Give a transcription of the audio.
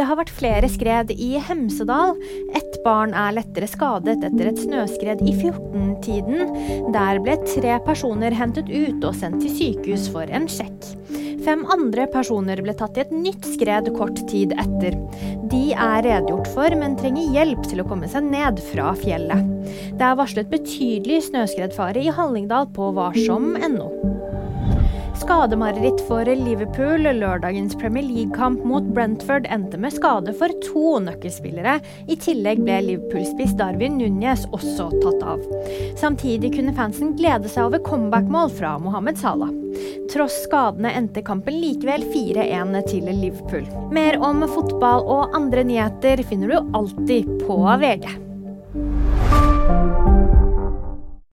Det har vært flere skred i Hemsedal. Ett barn er lettere skadet etter et snøskred i 14-tiden. Der ble tre personer hentet ut og sendt til sykehus for en sjekk. Fem andre personer ble tatt i et nytt skred kort tid etter. De er redegjort for, men trenger hjelp til å komme seg ned fra fjellet. Det er varslet betydelig snøskredfare i Hallingdal på varsom.no. Skademareritt for Liverpool. Lørdagens Premier League-kamp mot Brentford endte med skade for to nøkkelspillere. I tillegg ble Liverpool-spiss Darwin Núñez også tatt av. Samtidig kunne fansen glede seg over comeback-mål fra Mohammed Salah. Tross skadene endte kampen likevel 4-1 til Liverpool. Mer om fotball og andre nyheter finner du alltid på VG.